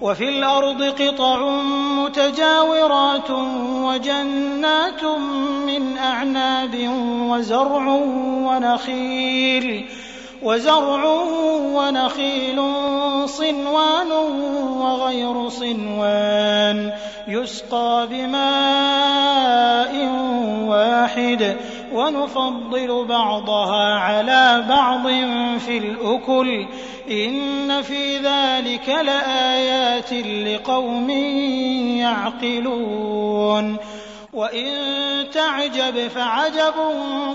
وفي الأرض قطع متجاورات وجنات من أعناب وزرع ونخيل وزرع ونخيل صنوان وغير صنوان يسقى بماء واحد ونفضل بعضها على بعض في الأكل. إن في ذلك لآيات لقوم يعقلون. وإن تعجب فعجب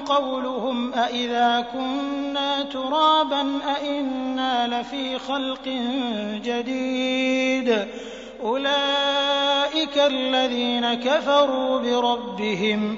قولهم أإذا كنا ترابا أإنا لفي خلق جديد. أولئك الذين كفروا بربهم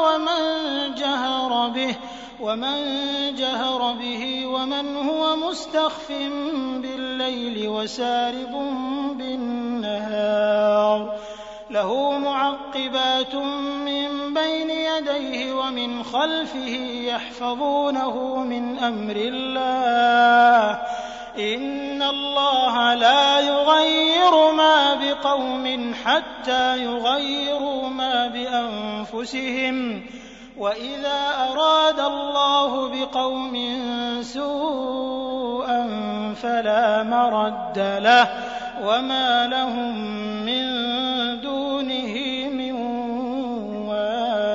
ومن جهر به ومن هو مستخف بالليل وسارب بالنهار له معقبات من بين يديه ومن خلفه يحفظونه من أمر الله. إن الله لا يغير ما بقوم حتى يغيروا ما بأنفسهم. وإذا أراد الله بقوم سوءا فلا مرد له وما لهم من دونه من وال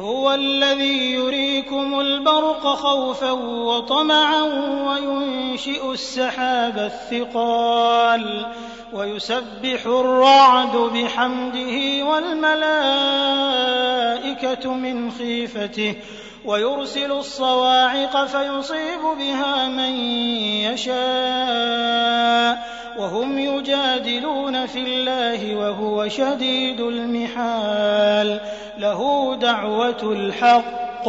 هو الذي يريكم البرق خوفا وطمعا وينشئ السحاب الثقال ويسبح الرعد بحمده والملائكة من خيفته ويرسل الصواعق فيصيب بها من يشاء وهم يجادلون في الله وهو شديد المحال له دعوة الحق.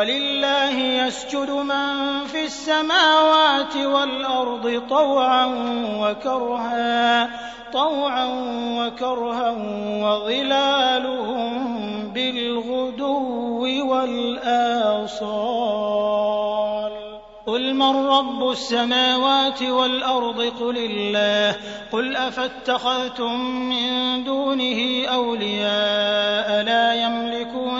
ولله يسجد من في السماوات والأرض طوعا وكرها طوعا وكرها وظلالهم بالغدو والآصال. قل من رب السماوات والأرض؟ قل الله. قل أفاتخذتم من دونه أولياء؟ لا يملكون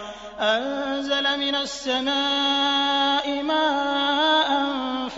أنزل من السماء ماء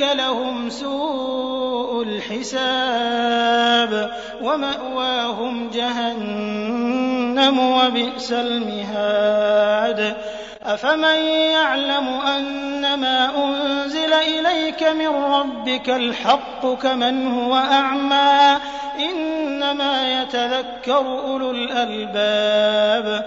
لهم سوء الحساب ومأواهم جهنم وبئس المهاد. أفمن يعلم أنما أنزل إليك من ربك الحق كمن هو أعمى إنما يتذكر أولو الألباب.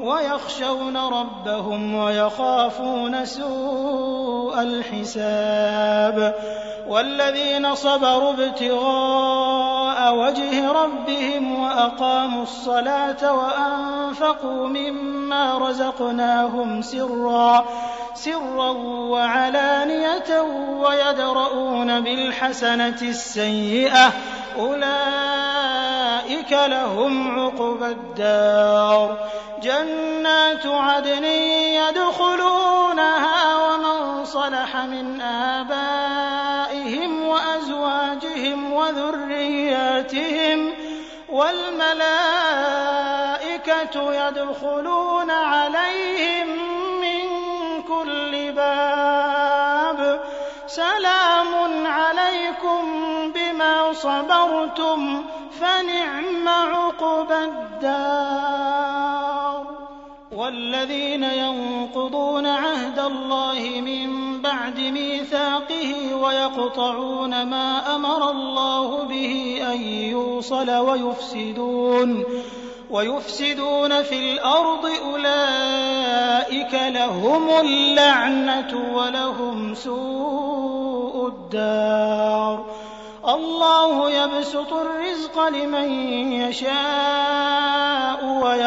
ويخشون ربهم ويخافون سوء الحساب والذين صبروا ابتغاء وجه ربهم وأقاموا الصلاة وأنفقوا مما رزقناهم سرا سرا وعلانية ويدرؤون بالحسنة السيئة أولئك لهم عقبى الدار جنات عدن يدخلونها ومن صلح من آبائهم وأزواجهم وذرياتهم والملائكة يدخلون عليهم من كل باب سلام عليكم بما صبرتم فنعم عقبى الدار والذين ينقضون عهد الله من بعد ميثاقه ويقطعون ما أمر الله به أن يوصل ويفسدون في الأرض أولئك لهم اللعنة ولهم سوء الدار الله يبسط الرزق لمن يشاء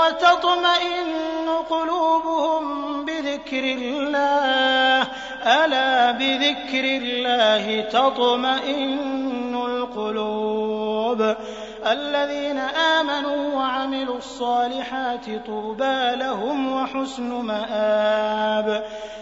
وتطمئن قلوبهم بذكر الله. ألا بذكر الله تطمئن القلوب. الذين آمنوا وعملوا الصالحات طوبى لهم وحسن مآب.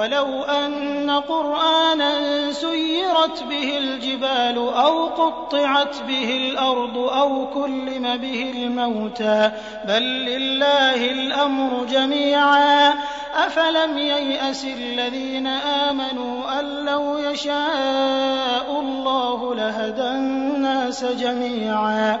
ولو أن قرآنا سيرت به الجبال أو قطعت به الأرض أو كلم به الموتى بل لله الأمر جميعا. أفلم ييأس الذين آمنوا أن لو يشاء الله لهدى الناس جميعا.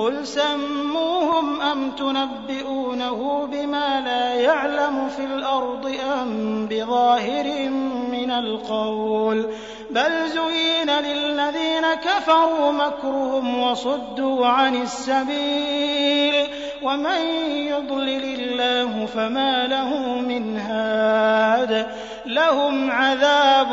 قل سموهم أم تنبئونه بما لا يعلم في الأرض أم بظاهر من القول بل زين للذين كفروا مكرهم وصدوا عن السبيل ومن يضلل الله فما له من هاد لهم عذاب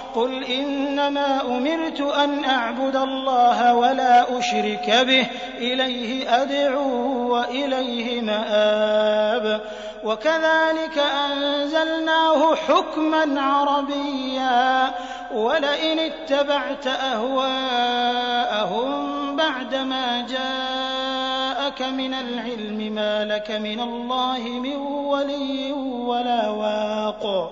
قل إنما أمرت أن أعبد الله ولا أشرك به إليه أدعو وإليه مآب. وكذلك أنزلناه حكما عربيا ولئن اتبعت أهواءهم بعدما جاءك من العلم ما لك من الله من ولي ولا واق.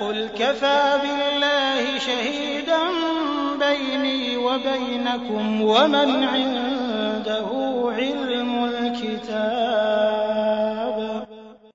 قل كفى بالله شهيدا بيني وبينكم ومن عنده علم الكتاب.